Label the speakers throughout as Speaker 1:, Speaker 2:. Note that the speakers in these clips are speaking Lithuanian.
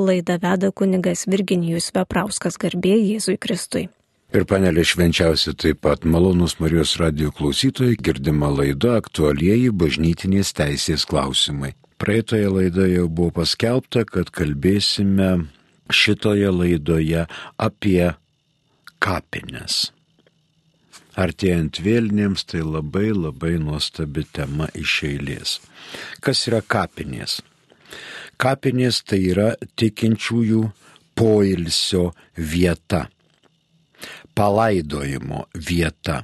Speaker 1: laidą veda kunigas Virginijus Veprauskas garbė Jėzui Kristui.
Speaker 2: Ir panelė švenčiausi taip pat malonus Marijos radio klausytojai girdima laida aktualieji bažnytinės teisės klausimai. Praeitoje laidoje jau buvo paskelbta, kad kalbėsime šitoje laidoje apie kapines. Artėjant vėlinėms tai labai labai nuostabi tema iš eilės. Kas yra kapinės? Kapinės tai yra tikinčiųjų poilsio vieta palaidojimo vieta.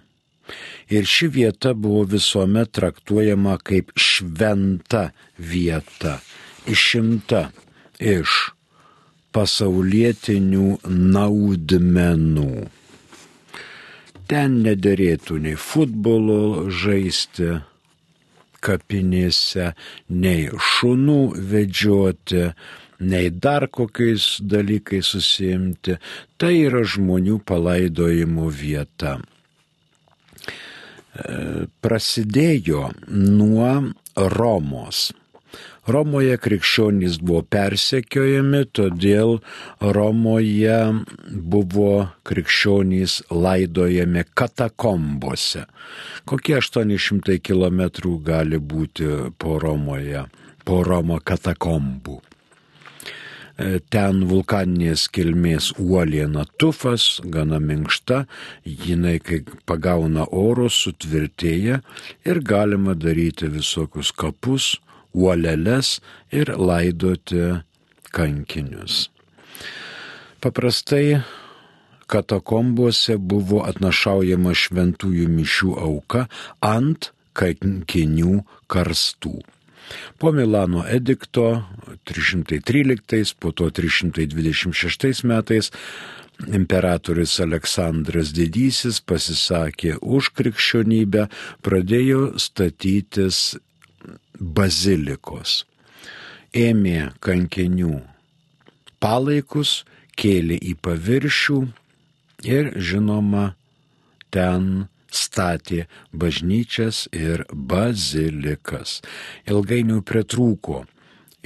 Speaker 2: Ir ši vieta buvo visuomet traktuojama kaip šventa vieta, išimta iš pasaulietinių naudmenų. Ten nederėtų nei futbolo žaisti kapinėse, nei šunų vedžioti, nei dar kokiais dalykais susimti, tai yra žmonių palaidojimo vieta. E, prasidėjo nuo Romos. Romoje krikščionys buvo persekiojami, todėl Romoje buvo krikščionys laidojami katakombose. Kokie 800 km gali būti po Romoje, po Romo katakombų. E, ten vulkaninės kilmės uoliena tufas, gana minkšta, jinai kai pagauna oro sutvirtėja ir galima daryti visokius kapus, uoleles ir laidoti kankinius. Paprastai katakombuose buvo atnašaujama šventųjų mišių auka ant kankinių karstų. Po Milano edikto 313, po to 326 metais imperatorius Aleksandras Didysis pasisakė už krikščionybę, pradėjo statytis bazilikos. Ėmė kankinių palaikus, kėlė į paviršių ir žinoma, ten statė bažnyčias ir bazilikas. Ilgainiui pritrūko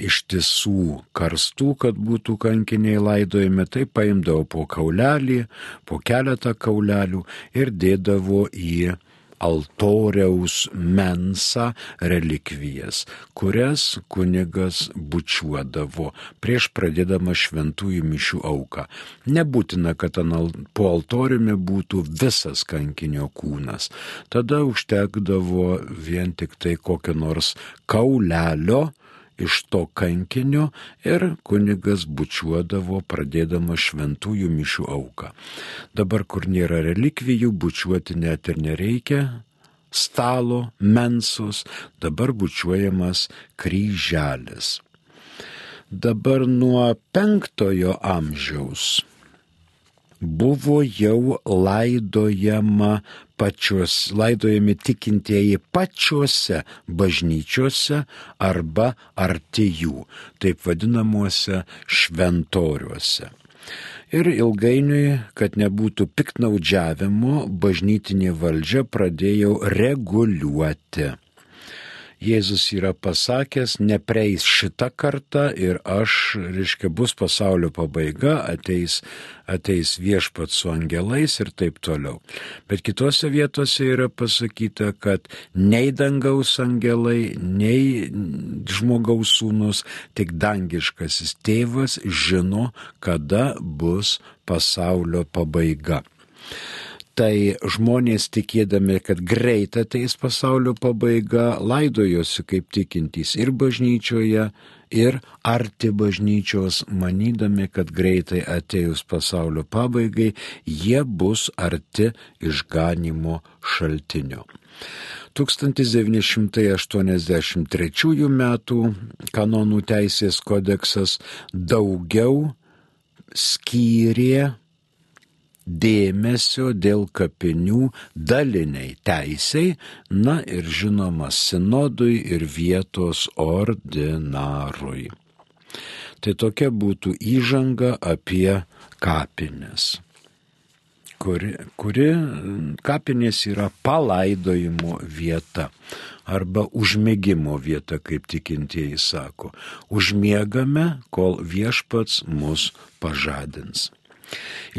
Speaker 2: ištisų karstų, kad būtų kankiniai laidojami, tai paimdavo po kaulelį, po keletą kaulelių ir dėdavo į altoriaus mensą relikvijas, kurias kunigas bučiuodavo prieš pradėdama šventųjų mišių auką. Nebūtina, kad po altoriumi būtų visas kankinio kūnas. Tada užtekdavo vien tik tai kokio nors kaulelio, iš to kankinio ir kunigas bučiuodavo pradėdama šventųjų mišių auką. Dabar, kur nėra relikvijų, bučiuoti net ir nereikia, stalo, mensus, dabar bučiuojamas kryželis. Dabar nuo penktojo amžiaus buvo jau laidojama pačios, laidojami tikintieji pačiuose bažnyčiose arba arti jų, taip vadinamuose šventoriuose. Ir ilgainiui, kad nebūtų piknaudžiavimo, bažnytinė valdžia pradėjo reguliuoti Jėzus yra pasakęs, nepreis šitą kartą ir aš, reiškia, bus pasaulio pabaiga, ateis, ateis viešpat su angelais ir taip toliau. Bet kitose vietose yra pasakyta, kad nei dangaus angelai, nei žmogaus sūnus, tik dangiškasis tėvas žino, kada bus pasaulio pabaiga tai žmonės tikėdami, kad greit ateis pasaulio pabaiga, laidojosi kaip tikintys ir bažnyčioje, ir arti bažnyčios, manydami, kad greitai atejus pasaulio pabaigai, jie bus arti išganimo šaltinio. 1983 m. kanonų teisės kodeksas daugiau skyrė dėmesio dėl kapinių daliniai teisiai, na ir žinoma sinodui ir vietos ordinarui. Tai tokia būtų įžanga apie kapines, kuri, kuri kapinės yra palaidojimo vieta. arba užmėgimo vieta, kaip tikintieji sako. Užmiegame, kol viešpats mus pažadins.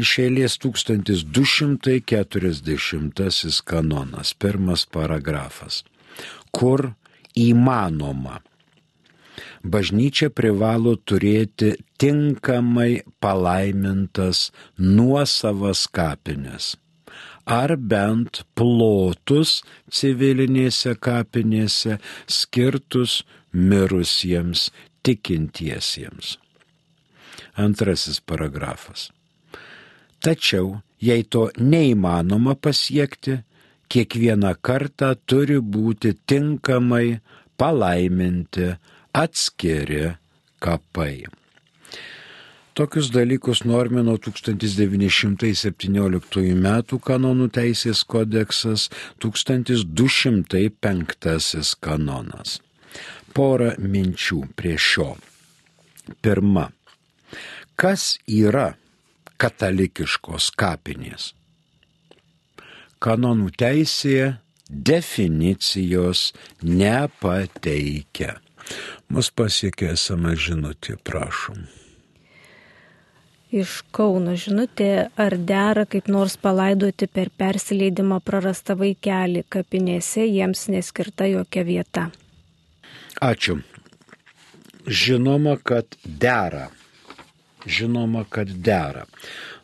Speaker 2: Iš eilės 1240 kanonas, pirmas paragrafas, kur įmanoma bažnyčia privalo turėti tinkamai palaimintas nuosavas kapines ar bent plotus civilinėse kapinėse skirtus mirusiems tikintiesiems. Antrasis paragrafas. Tačiau, jei to neįmanoma pasiekti, kiekvieną kartą turi būti tinkamai palaiminti atskiri kapai. Tokius dalykus normino 1917 m. kanonų teisės kodeksas 1205 kanonas. Porą minčių prie šio. Pirma. Kas yra katalikiškos kapinės? Kanonų teisėje definicijos nepateikia. Mus pasiekė esama žinutė, prašom
Speaker 1: iš Kauno žinutė, ar dera kaip nors palaidoti per persileidimą prarastą vaikelį, kapinėse jiems neskirta jokia vieta.
Speaker 2: Ačiū. Žinoma, kad dera. Žinoma, kad dera.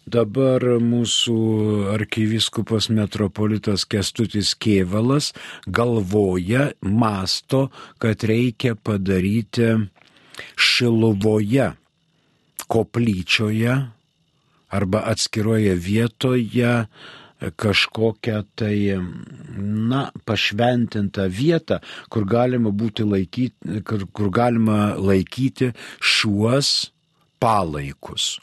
Speaker 2: Dabar mūsų arkiviskupas metropolitas Kestutis Kievalas galvoja, masto, kad reikia padaryti Šiluvoje koplyčioje arba atskiroje vietoje kažkokią tai, na, pašventintą vietą, kur galima laikyti, kur, kur galima laikyti šiuos palaikus.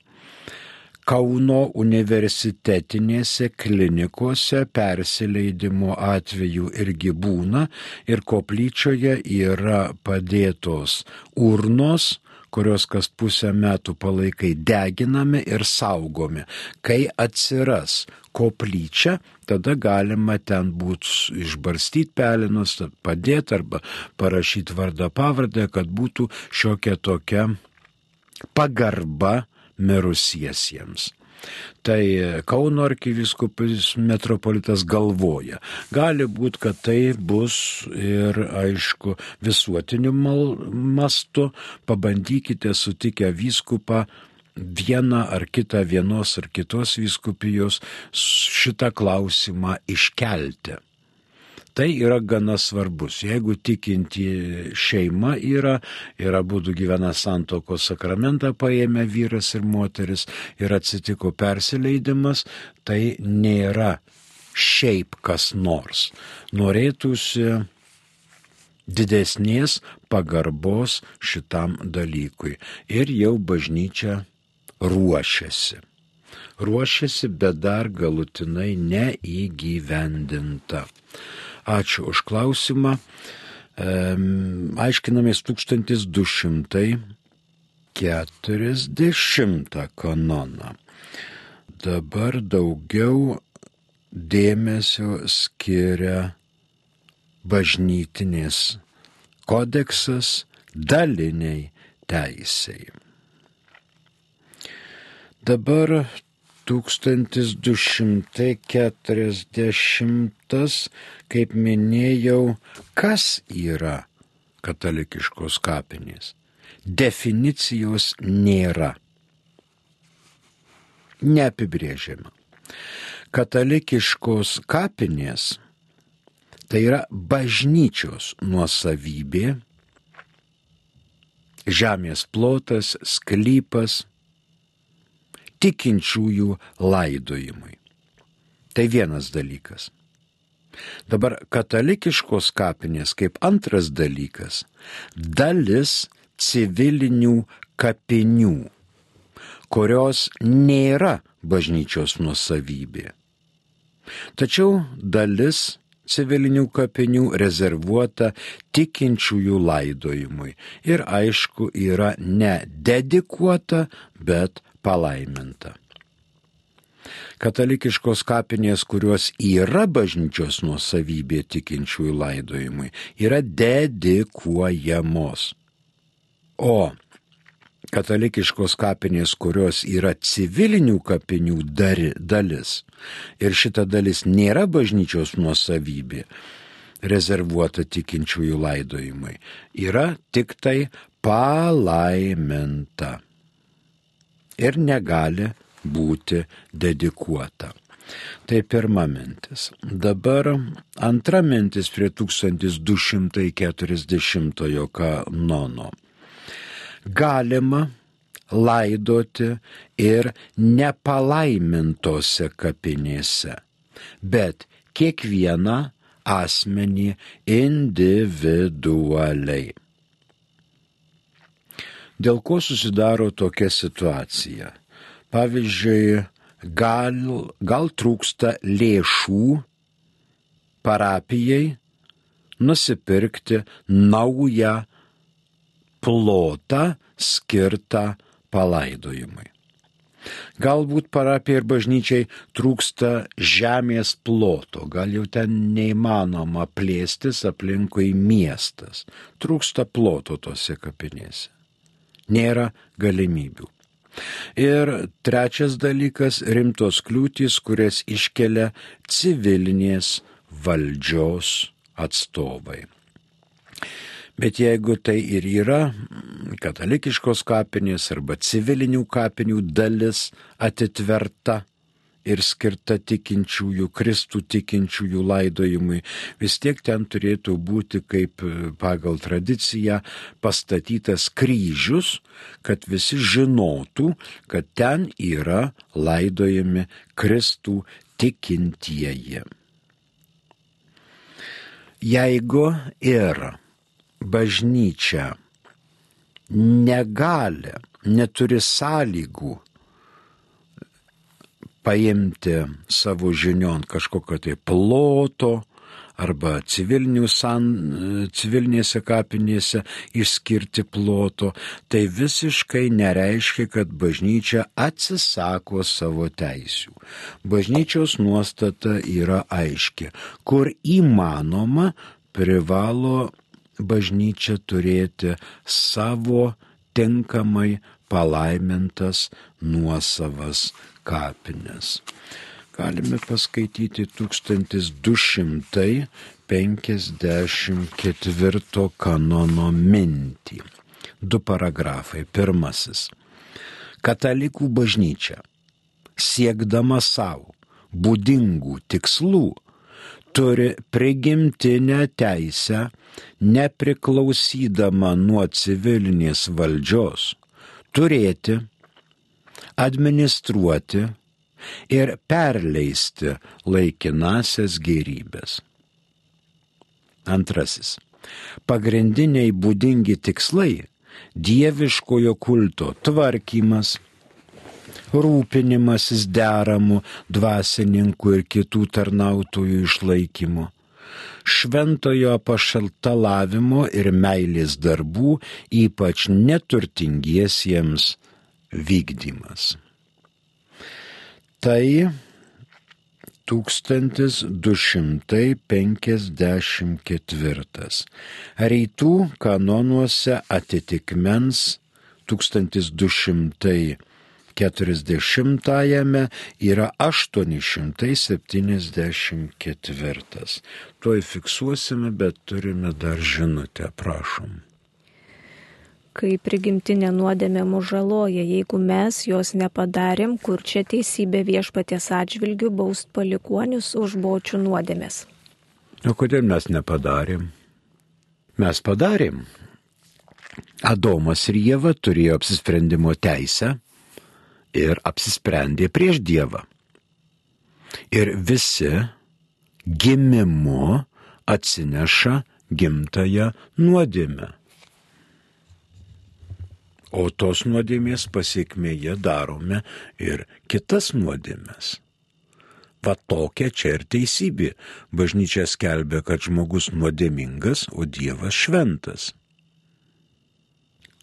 Speaker 2: Kauno universitetinėse klinikose persileidimo atveju irgi būna ir koplyčioje yra padėtos urnos, kurios kas pusę metų palaikai deginami ir saugomi. Kai atsiras koplyčia, tada galima ten būtų išbarstyti pelinus, padėti arba parašyti vardą pavardę, kad būtų šiokia tokia pagarba mirusiesiems. Tai Kauno arkiviskupas metropolitas galvoja. Gali būti, kad tai bus ir, aišku, visuotiniu mastu. Pabandykite sutikę vyskupą vieną ar kitą vienos ar kitos vyskupijos šitą klausimą iškelti. Tai yra gana svarbus. Jeigu tikinti šeima yra, yra būdų gyvena santokos sakramentą paėmę vyras ir moteris ir atsitiko persileidimas, tai nėra šiaip kas nors. Norėtųsi didesnės pagarbos šitam dalykui. Ir jau bažnyčia ruošiasi. Ruošiasi, bet dar galutinai neįgyvendinta. Ačiū už klausimą. Aiškinamės 1240 kanoną. Dabar daugiau dėmesio skiria bažnytinės kodeksas daliniai teisėjai. Dabar 1240, kaip minėjau, kas yra katalikiškos kapinės. Definicijos nėra. Neapibrėžiama. Katalikiškos kapinės tai yra bažnyčios nuosavybė, žemės plotas, sklypas, tikinčiųjų laidojimui. Tai vienas dalykas. Dabar katalikiškos kapinės kaip antras dalykas - dalis civilinių kapinių, kurios nėra bažnyčios nuosavybė. Tačiau dalis civilinių kapinių rezervuota tikinčiųjų laidojimui ir aišku yra ne dedikuota, bet palaiminta. Katalikiškos kapinės, kurios yra bažnyčios nuosavybė tikinčiųjų laidojimui, yra dedikuojamos. O katalikiškos kapinės, kurios yra civilinių kapinių dari, dalis ir šita dalis nėra bažnyčios nuosavybė, rezervuota tikinčiųjų laidojimui, yra tik tai palaiminta ir negali būti dedikuota. Tai pirma mintis. Dabar antra mintis prie 1240 kanono. Galima laidoti ir nepalaimintose kapinėse, bet kiekvieną asmenį individualiai. Dėl ko susidaro tokia situacija? Pavyzdžiui, gal, gal trūksta lėšų parapijai nusipirkti naują plotą skirtą palaidojimui. Galbūt parapijai ir bažnyčiai trūksta žemės ploto, gal jau ten neįmanoma plėstis aplinkui miestas, trūksta ploto tose kapinėse. Nėra galimybių. Ir trečias dalykas - rimtos kliūtis, kurias iškelia civilinės valdžios atstovai. Bet jeigu tai ir yra katalikiškos kapinės arba civilinių kapinių dalis atitverta, ir skirta tikinčiųjų, Kristų tikinčiųjų laidojimui, vis tiek ten turėtų būti kaip e, pagal tradiciją pastatytas kryžius, kad visi žinotų, kad ten yra laidojami Kristų tikintieji. Jeigu ir bažnyčia negali, neturi sąlygų paimti savo žinion kažkokio tai ploto arba san, civilinėse kapinėse išskirti ploto, tai visiškai nereiškia, kad bažnyčia atsisako savo teisių. Bažnyčios nuostata yra aiški, kur įmanoma privalo bažnyčia turėti savo tinkamai palaimintas nuosavas kapines. Galime paskaityti 1254 kanono mintį. Du paragrafai. Pirmasis. Katalikų bažnyčia, siekdama savo būdingų tikslų, turi prigimtinę teisę, nepriklausydama nuo civilinės valdžios, turėti administruoti ir perleisti laikinasias gerybės. Antrasis. Pagrindiniai būdingi tikslai - dieviškojo kulto tvarkymas, rūpinimasis deramų dvasininkų ir kitų tarnautojų išlaikymu, šventojo pašaltalavimo ir meilės darbų, ypač neturtingiesiems vykdymas. Tai 1254. Rytų kanonuose atitikmens 1240 yra 874. Tuoj fiksuosime, bet turime dar žinutę, prašom
Speaker 1: kai prigimtinė nuodėmė mus žaloja, jeigu mes jos nepadarėm, kur čia teisybė viešpaties atžvilgių baust palikonius už bočių nuodėmės.
Speaker 2: O kodėl mes nepadarėm? Mes padarėm. Adomas ir Jėva turėjo apsisprendimo teisę ir apsisprendė prieš Dievą. Ir visi gimimu atsineša gimtają nuodėmę o tos nuodėmės pasiekmėje darome ir kitas nuodėmės. Va tokia čia ir teisybė. Bažnyčia skelbia, kad žmogus nuodėmingas, o Dievas šventas.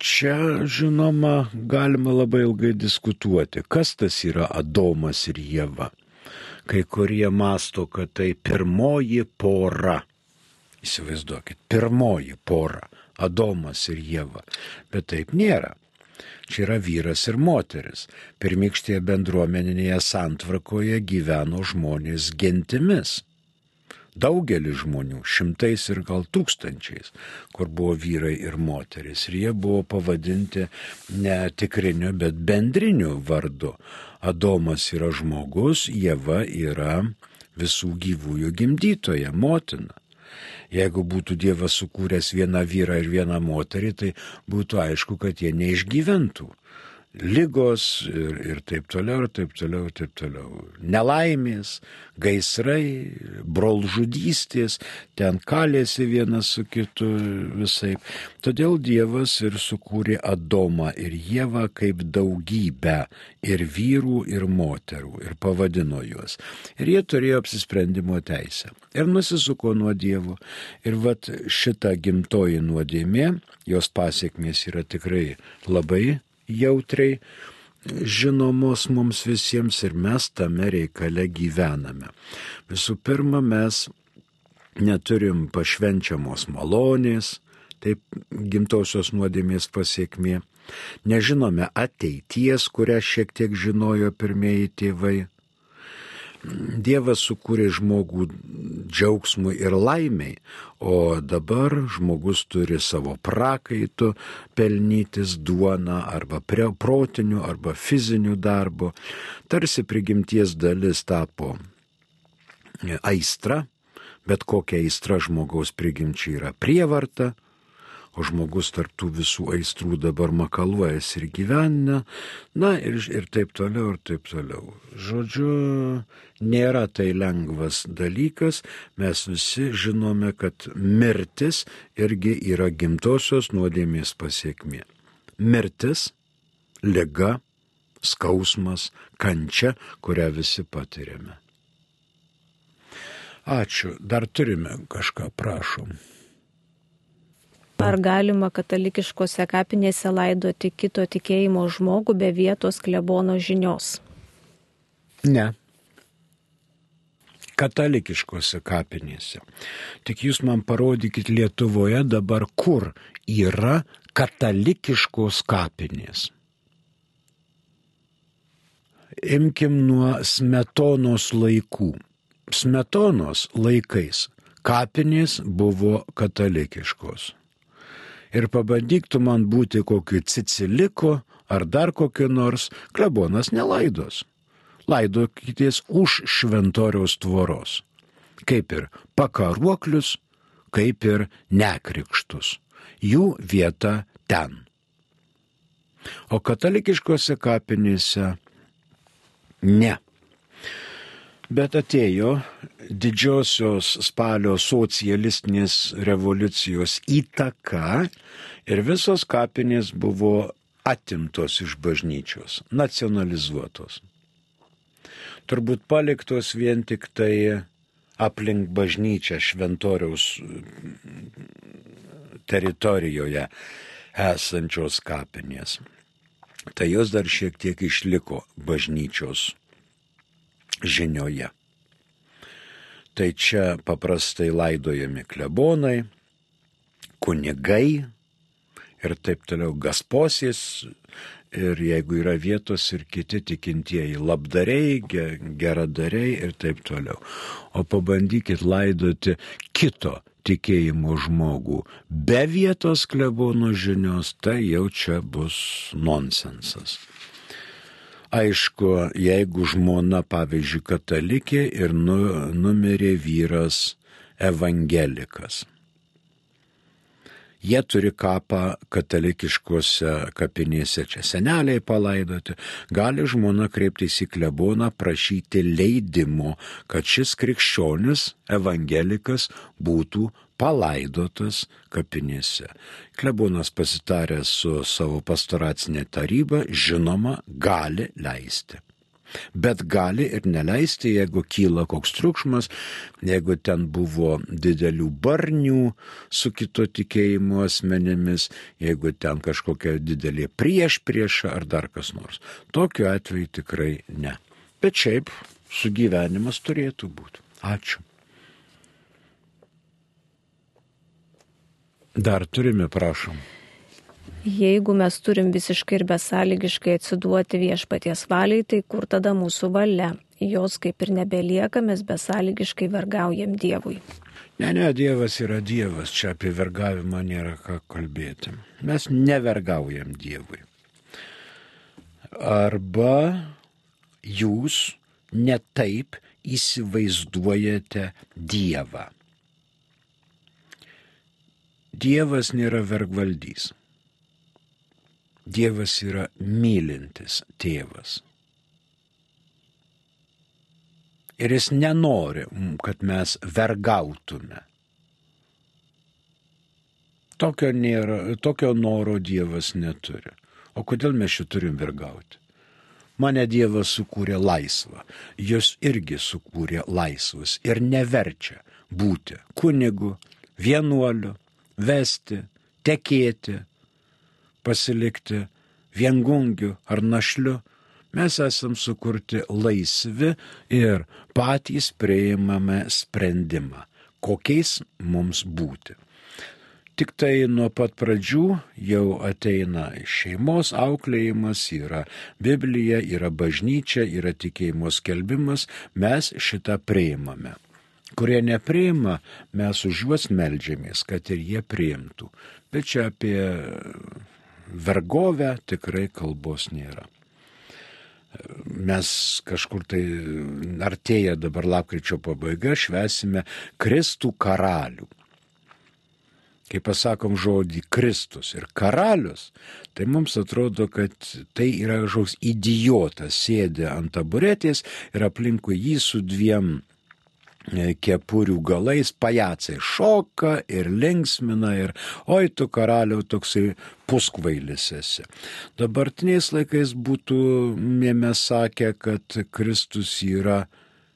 Speaker 2: čia, žinoma, galima labai ilgai diskutuoti, kas tas yra Adomas ir Jėva. Kai kurie masto, kad tai pirmoji pora. Įsivaizduokit, pirmoji pora - Adomas ir Jėva. Bet taip nėra. Čia yra vyras ir moteris. Pirmykštėje bendruomeninėje santvarkoje gyveno žmonės gentimis. Daugelis žmonių, šimtais ir gal tūkstančiais, kur buvo vyrai ir moteris. Ir jie buvo pavadinti ne tikriniu, bet bendriniu vardu. Adomas yra žmogus, Jėva yra visų gyvųjų gimdytoja, motina. Jeigu būtų Dievas sukūręs vieną vyrą ir vieną moterį, tai būtų aišku, kad jie neišgyventų lygos ir, ir taip toliau, ir taip toliau, ir taip toliau. Nelaimės, gaisrai, brolžudystės, ten kalėsi vienas su kitu visai. Todėl Dievas ir sukūrė Adomą ir Jėvą kaip daugybę ir vyrų, ir moterų, ir pavadino juos. Ir jie turėjo apsisprendimo teisę. Ir nusisuko nuo Dievo. Ir vat šita gimtoji nuodėmė, jos pasiekmės yra tikrai labai jautriai žinomos mums visiems ir mes tame reikale gyvename. Visų pirma, mes neturim pašvenčiamos malonės, taip gimtosios nuodėmės pasiekmė. Nežinome ateities, kurią šiek tiek žinojo pirmieji tėvai. Dievas sukūrė žmogų džiaugsmui ir laimiai, o dabar žmogus turi savo prakaitų pelnytis duoną arba protinių arba fizinių darbo. Tarsi prigimties dalis tapo aistra, bet kokia aistra žmogaus prigimčiai yra prievarta, o žmogus tarptų visų aistrų dabar makaluojas ir gyvena, na ir, ir taip toliau, ir taip toliau. Žodžiu, nėra tai lengvas dalykas, mes visi žinome, kad mirtis irgi yra gimtosios nuodėmės pasiekmė. Mirtis, liga, skausmas, kančia, kurią visi patiriame. Ačiū, dar turime kažką, prašom.
Speaker 1: Ar galima katalikiškose kapinėse laidoti kito tikėjimo žmogų be vietos klebono žinios?
Speaker 2: Ne. Katalikiškose kapinėse. Tik jūs man parodykit Lietuvoje dabar, kur yra katalikiškos kapinės. Imkim nuo smetonos laikų. Smetonos laikais kapinės buvo katalikiškos ir pabandyk tu man būti kokiu ciciliku ar dar kokiu nors, klebonas nelaidos. Laidokitės už šventoriaus tvoros. Kaip ir pakaruoklius, kaip ir nekrikštus. Jų vieta ten. O katalikiškose kapinėse ne. Bet atėjo didžiosios spalio socialistinės revoliucijos įtaka ir visos kapinės buvo atimtos iš bažnyčios, nacionalizuotos. Turbūt paliktos vien tik tai aplink bažnyčią šventoriaus teritorijoje esančios kapinės. Tai jos dar šiek tiek išliko bažnyčios žinioje. Tai čia paprastai laidojami klebonai, kunigai ir taip toliau gasposės ir jeigu yra vietos ir kiti tikintieji labdariai, geradariai ir taip toliau. O pabandykit laidoti kito tikėjimo žmogų be vietos klebono žinios, tai jau čia bus nonsensas. Aišku, jeigu žmona, pavyzdžiui, katalikė ir nu, numirė vyras evangelikas. Jie turi kapą katalikiškose kapinėse, čia seneliai palaidoti. Gali žmona kreiptis į kleboną, prašyti leidimo, kad šis krikščionis, evangelikas, būtų palaidotas kapinėse. Klebonas pasitaręs su savo pastoracinė taryba, žinoma, gali leisti. Bet gali ir neleisti, jeigu kyla koks triukšmas, jeigu ten buvo didelių barnių su kito tikėjimo asmenėmis, jeigu ten kažkokia didelė prieš priešą ar dar kas nors. Tokiu atveju tikrai ne. Bet šiaip sugyvenimas turėtų būti. Ačiū. Dar turime, prašom.
Speaker 1: Jeigu mes turim visiškai ir besąlygiškai atsiduoti viešpaties valiai, tai kur tada mūsų valia? Jos kaip ir nebelieka, mes besąlygiškai vergaujam Dievui.
Speaker 2: Ne, ne, Dievas yra Dievas, čia apie vergavimą nėra ką kalbėti. Mes nevergaujam Dievui. Arba jūs netaip įsivaizduojate Dievą. Dievas nėra vergvaldys. Dievas yra mylintis tėvas. Ir jis nenori, kad mes vergautume. Tokio, nėra, tokio noro Dievas neturi. O kodėl mes šį turim vergauti? Mane Dievas sukūrė laisvą, jūs irgi sukūrė laisvus ir neverčia būti kunigu, vienuoliu, vesti, tekėti, pasilikti viengungiu ar našliu, mes esam sukurti laisvi ir patys prieimame sprendimą, kokiais mums būti. Tik tai nuo pat pradžių jau ateina šeimos auklėjimas, yra Biblija, yra bažnyčia, yra tikėjimo skelbimas, mes šitą priimame. Kurie nepriima, mes už juos melžiamės, kad ir jie priimtų. Bet čia apie vergovę tikrai kalbos nėra. Mes kažkur tai artėja dabar lapkričio pabaiga, švesime Kristų karalių. Kai pasakom žodį Kristus ir karalius, tai mums atrodo, kad tai yra kažkoks idiotas, sėdė ant taburetės ir aplinkui jį su dviem kepurių galais pajacai šoka ir linksmina ir oi tu karaliau toksai puskvailis esi. Dabartiniais laikais būtų mėme sakę, kad Kristus yra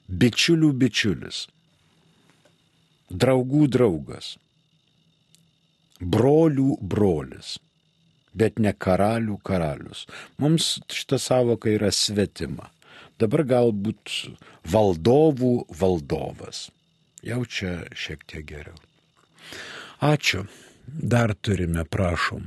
Speaker 2: bičiulių bičiulis, draugų draugas, brolių brolis bet ne karalių karalius. Mums šita savoka yra svetima dabar galbūt valdovų valdovas. Jau čia šiek tiek geriau. Ačiū. Dar turime, prašom.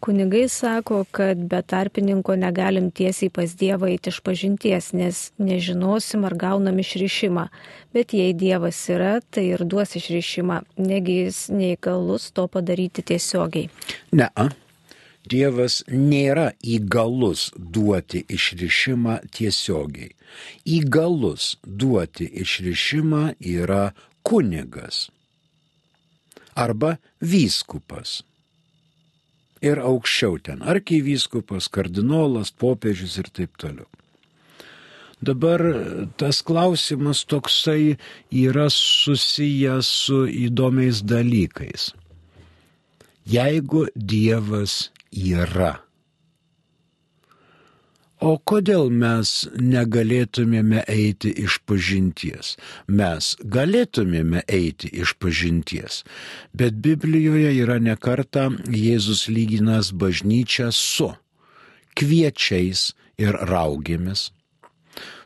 Speaker 1: Kunigai sako, kad be tarpininko negalim tiesiai pas Dievą eiti iš pažinties, nes nežinosim ar gaunam išrišimą. Bet jei Dievas yra, tai ir duos išrišimą. Negi jis neįgalus to padaryti tiesiogiai.
Speaker 2: Ne, a? Dievas nėra įgalus duoti išrišimą tiesiogiai. Įgalus duoti išrišimą yra kunigas arba vyskupas. Ir aukščiau ten arkivyskupas, kardinolas, popiežius ir taip toliau. Dabar tas klausimas toksai yra susijęs su įdomiais dalykais. Jeigu Dievas yra. O kodėl mes negalėtumėme eiti iš pažinties? Mes galėtumėme eiti iš pažinties, bet Biblijoje yra nekarta Jėzus lyginas bažnyčią su kviečiais ir raugėmis,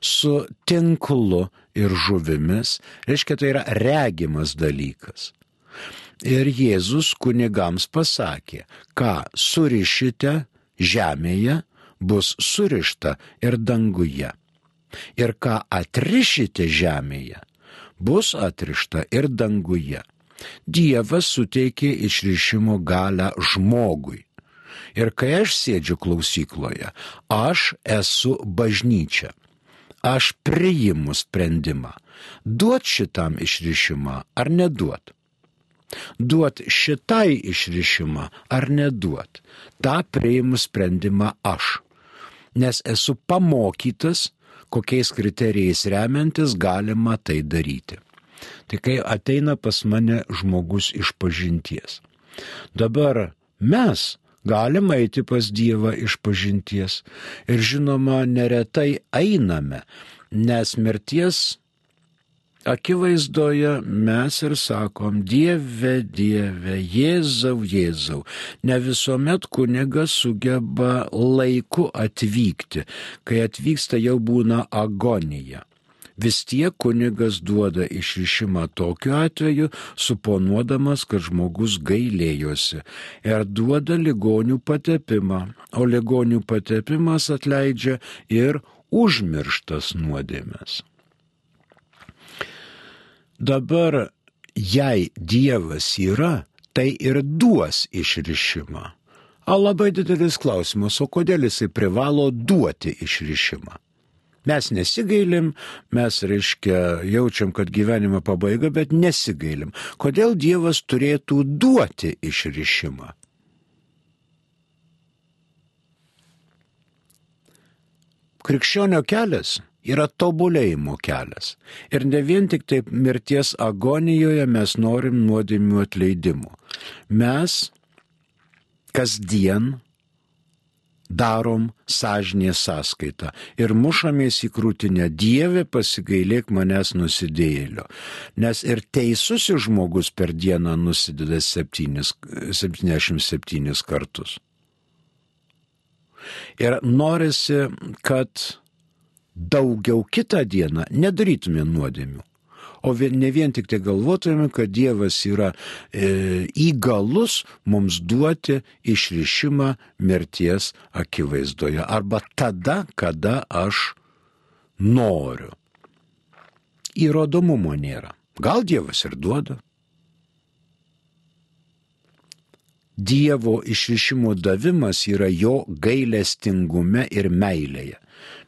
Speaker 2: su tinklu ir žuvimis, reiškia tai yra regimas dalykas. Ir Jėzus kunigams pasakė, ką surišite žemėje, bus surišta ir danguje. Ir ką atrišite žemėje, bus atrišta ir danguje. Dievas suteikė išrišimo galę žmogui. Ir kai aš sėdžiu klausykloje, aš esu bažnyčia. Aš priimu sprendimą. Duot šitam išrišimą ar neduot duot šitai išrišimą ar neduot. Ta priimu sprendimą aš, nes esu pamokytas, kokiais kriterijais remiantis galima tai daryti. Tai kai ateina pas mane žmogus iš pažinties. Dabar mes, Galim eiti pas Dievą iš pažinties. Ir žinoma, neretai einame, nes mirties akivaizdoje mes ir sakom, Dieve, Dieve, Jėzau, Jėzau. Ne visuomet kunigas sugeba laiku atvykti. Kai atvyksta jau būna agonija vis tiek kunigas duoda išrišimą tokiu atveju, suponuodamas, kad žmogus gailėjosi ir duoda ligonių patepimą, o ligonių patepimas atleidžia ir užmirštas nuodėmės. Dabar, jei Dievas yra, tai ir duos išrišimą. A labai didelis klausimas, o kodėl jisai privalo duoti išrišimą? Mes nesigailim, mes, reiškia, jaučiam, kad gyvenimo pabaiga, bet nesigailim. Kodėl Dievas turėtų duoti išrišimą? Krikščionio kelias yra tobulėjimo kelias. Ir ne vien tik taip mirties agonijoje mes norim nuodėmių atleidimo. Mes kasdien darom sąžinės sąskaitą ir mušamės į krūtinę Dieve pasigailėk manęs nusidėjėlio. Nes ir teisusis žmogus per dieną nusideda 77 kartus. Ir norisi, kad daugiau kitą dieną nedarytume nuodėmių o ne vien tik tai galvotume, kad Dievas yra e, įgalus mums duoti išrišimą mirties akivaizdoje arba tada, kada aš noriu. Įrodomumo nėra. Gal Dievas ir duoda. Dievo išrišimo davimas yra jo gailestingume ir meilėje.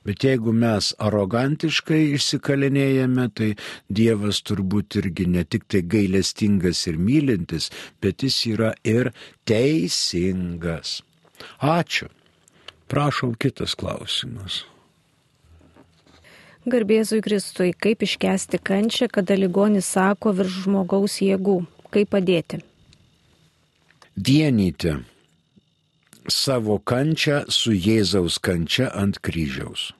Speaker 2: Bet jeigu mes arogantiškai išsikalinėjame, tai Dievas turbūt irgi ne tik tai gailestingas ir mylintis, bet jis yra ir teisingas. Ačiū. Prašau kitas klausimas.
Speaker 1: Garbėzui Kristui, kaip iškesti kančią, kada ligonis sako virš žmogaus jėgų, kaip padėti?
Speaker 2: Dienyti savo kančią su Jėzaus kančia ant kryžiaus.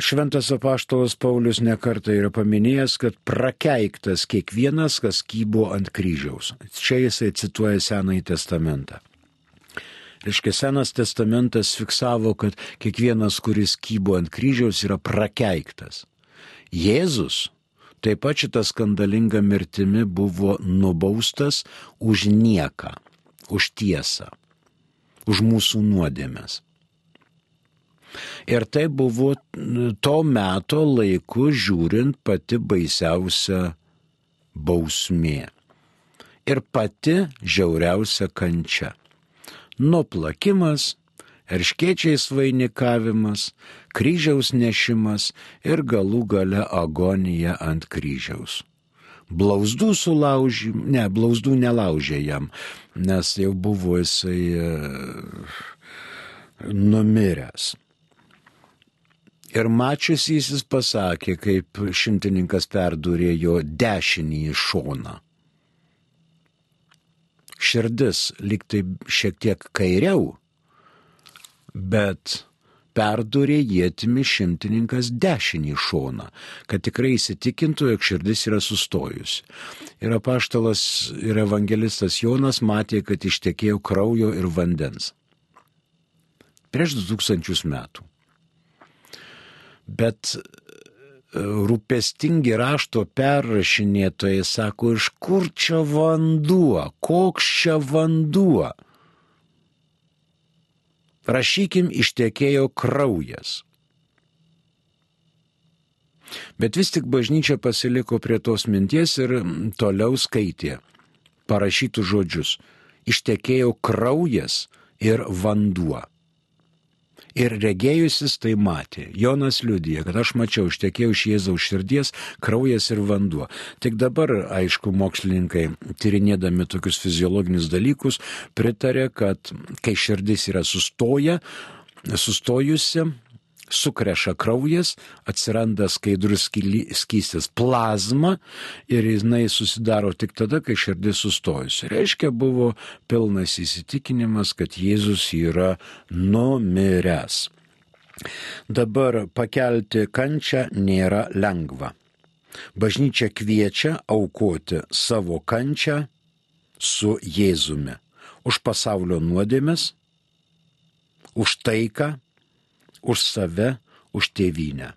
Speaker 2: Šventas apaštalas Paulius nekarta yra paminėjęs, kad prakeiktas kiekvienas, kas kybo ant kryžiaus. Čia jisai cituoja Senąjį testamentą. Reiškia, Senas testamentas fiksavo, kad kiekvienas, kuris kybo ant kryžiaus, yra prakeiktas. Jėzus taip pat šitą skandalingą mirtimi buvo nubaustas už nieką už tiesą, už mūsų nuodėmės. Ir tai buvo to meto laiku žiūrint pati baisiausia bausmė ir pati žiauriausia kančia. Nuplakimas, erškiečiais vainikavimas, kryžiaus nešimas ir galų gale agonija ant kryžiaus blauzdų sulaužym, ne, blauzdų nelaužė jam, nes jau buvo jisai e, numiręs. Ir mačius jis pasakė, kaip šimtininkas perdūrė jo dešinį į šoną. Širdis liktai šiek tiek kairiau, bet perdurė jėtimi šimtininkas dešinį šoną, kad tikrai įsitikintų, jog širdis yra sustojusi. Ir apaštalas ir evangelistas Jonas matė, kad ištekėjo kraujo ir vandens. Prieš 2000 metų. Bet e, rūpestingi rašto perrašinėtojai sako, iš kur čia vanduo, koks čia vanduo rašykim ištekėjo kraujas. Bet vis tik bažnyčia pasiliko prie tos minties ir toliau skaitė parašytų žodžius. Ištekėjo kraujas ir vanduo. Ir regėjusis tai matė. Jonas liudija, kad aš mačiau, ištekėjau iš Jėzaus širdies kraujas ir vanduo. Tik dabar, aišku, mokslininkai, tyrinėdami tokius fiziologinius dalykus, pritarė, kad kai širdis yra sustoja, sustojusi, sukreša kraujas, atsiranda skaidrus skystis plazma ir jinai susidaro tik tada, kai širdis sustojusi. Reiškia, buvo pilnas įsitikinimas, kad Jėzus yra numiręs. Dabar pakelti kančią nėra lengva. Bažnyčia kviečia aukoti savo kančią su Jėzumi už pasaulio nuodėmes, už taiką, už save, už tėvynę.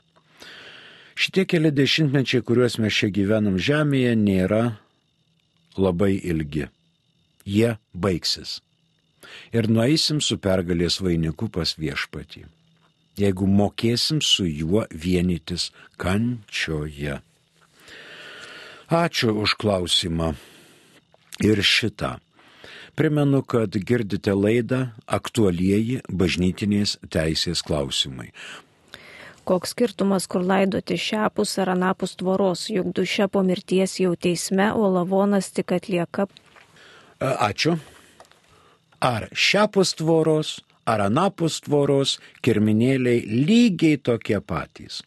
Speaker 2: Šitie keli dešimtmečiai, kuriuos mes čia gyvenam žemėje, nėra labai ilgi. Jie baigsis. Ir nueisim su pergalės vainiku pas viešpatį. Jeigu mokėsim su juo vienytis kančioje. Ačiū už klausimą. Ir šitą. Primenu, kad girdite laidą aktualieji bažnytinės teisės klausimai.
Speaker 1: Koks skirtumas, kur laidoti šiapus ar anapus tvoros, juk duše po mirties jau teisme, o lavonas tik atlieka.
Speaker 2: Ačiū. Ar šiapus tvoros, ar anapus tvoros kirminėliai lygiai tokie patys.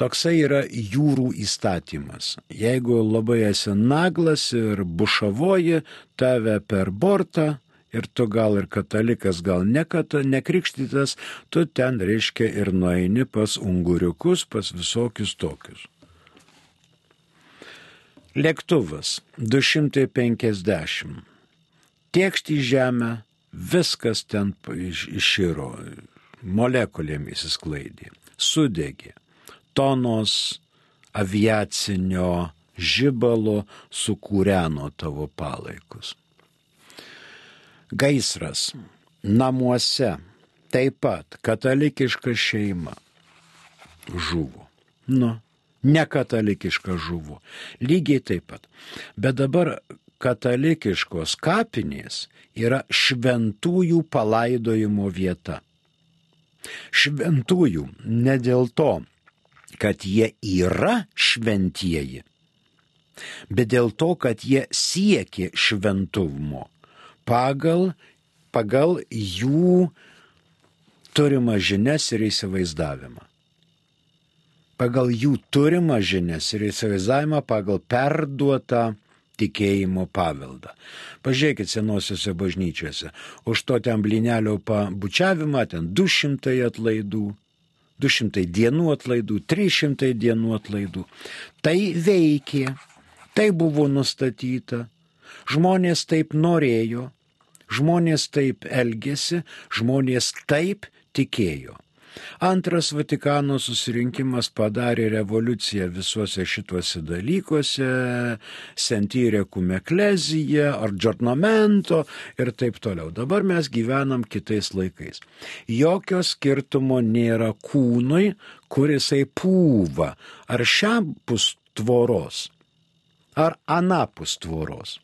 Speaker 2: Toksai yra jūrų įstatymas. Jeigu labai esi naglas ir bušavoji, tave per bortą ir tu gal ir katalikas, gal ne kata, nekrikštytas, tu ten reiškia ir nueini pas unguriukus, pas visokius tokius. Lėktuvas 250. Tiekšti į žemę, viskas ten iširo, molekulėmis įsklaidė, sudegė tonos aviacinio žibalo sukūreno tavo palaikus. Gaisras namuose taip pat katalikiška šeima žuvo. Nu, ne katalikiška žuvo. Lygiai taip pat. Bet dabar katalikiškos kapinės yra šventųjų palaidojimo vieta. Šventųjų ne dėl to, kad jie yra šventieji, bet dėl to, kad jie siekia šventumo pagal, pagal jų turimą žinias ir įsivaizdavimą. Pagal jų turimą žinias ir įsivaizdavimą, pagal perduotą tikėjimo paveldą. Pažiūrėkit senosiuose bažnyčiose, už to ten blinelio pabučiavimą, ten 200 atlaidų, 200 dienų atlaidų, 300 dienų atlaidų. Tai veikė, tai buvo nustatyta, žmonės taip norėjo, žmonės taip elgėsi, žmonės taip tikėjo. Antras Vatikano susirinkimas padarė revoliuciją visuose šituose dalykuose, sentyrė kumeklezija, ordžornamento ir taip toliau. Dabar mes gyvenam kitais laikais. Jokio skirtumo nėra kūnui, kurisai pūva, ar šiapus tvoros, ar anapus tvoros.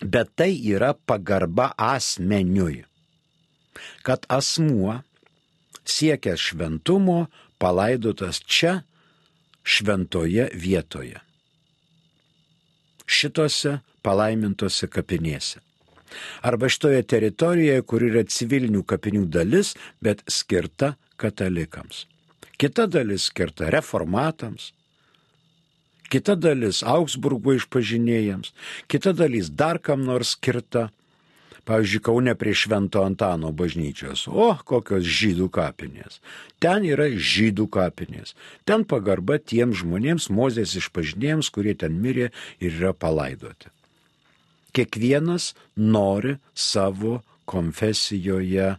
Speaker 2: Bet tai yra pagarba asmeniui. Kad asmuo siekęs šventumo, palaidotas čia, šventoje vietoje. Šitose palaimintose kapinėse. Arba šitoje teritorijoje, kur yra civilinių kapinių dalis, bet skirta katalikams. Kita dalis skirta reformatams, kita dalis Augsburgo išpažinėjams, kita dalis dar kam nors skirta Pavyzdžiui, Kaune prie Švento Antano bažnyčios. O, kokios žydų kapinės. Ten yra žydų kapinės. Ten pagarba tiems žmonėms, mozės išpažinėjams, kurie ten mirė ir yra palaidoti. Kiekvienas nori savo konfesijoje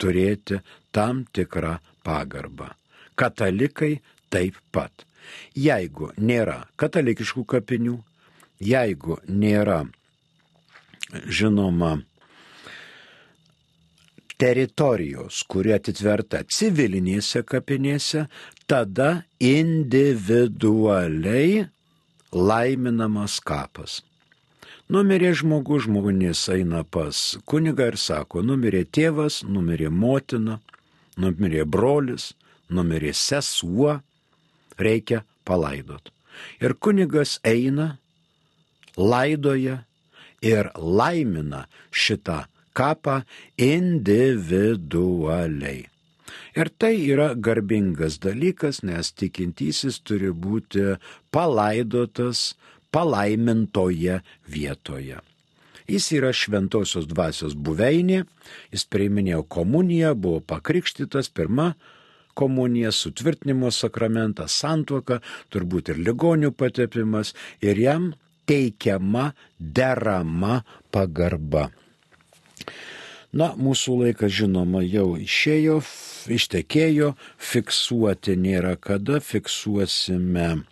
Speaker 2: turėti tam tikrą pagarbą. Katalikai taip pat. Jeigu nėra katalikiškų kapinių, jeigu nėra, žinoma, teritorijos, kuri atitverta civilinėse kapinėse, tada individualiai laiminamas kapas. Numirė žmogus, žmonės eina pas kunigą ir sako, numirė tėvas, numirė motina, numirė brolis, numirė sesuo, reikia palaidot. Ir kunigas eina, laidoja ir laimina šitą kapą individualiai. Ir tai yra garbingas dalykas, nes tikintysis turi būti palaidotas palaimintoje vietoje. Jis yra šventosios dvasios buveinė, jis priiminėjo komuniją, buvo pakrikštytas pirmą komunija, sutvirtinimo sakramentas, santuoka, turbūt ir ligonių patepimas ir jam teikiama derama pagarba. Na, mūsų laikas žinoma jau išėjo, ištekėjo, fiksuoti nėra kada, fiksuosime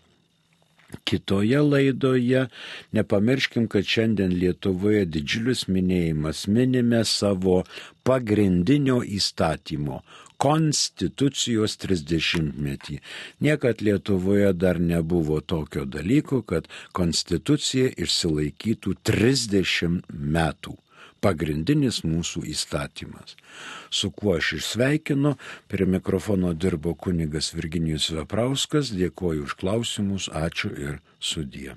Speaker 2: kitoje laidoje. Nepamirškim, kad šiandien Lietuvoje didžiulius minėjimas minime savo pagrindinio įstatymo konstitucijos 30-metį. Niekad Lietuvoje dar nebuvo tokio dalyko, kad konstitucija išsilaikytų 30 metų pagrindinis mūsų įstatymas. Su kuo aš išsveikinu, prie mikrofono dirbo kunigas Virginijus Veprauskas, dėkoju už klausimus, ačiū ir sudie.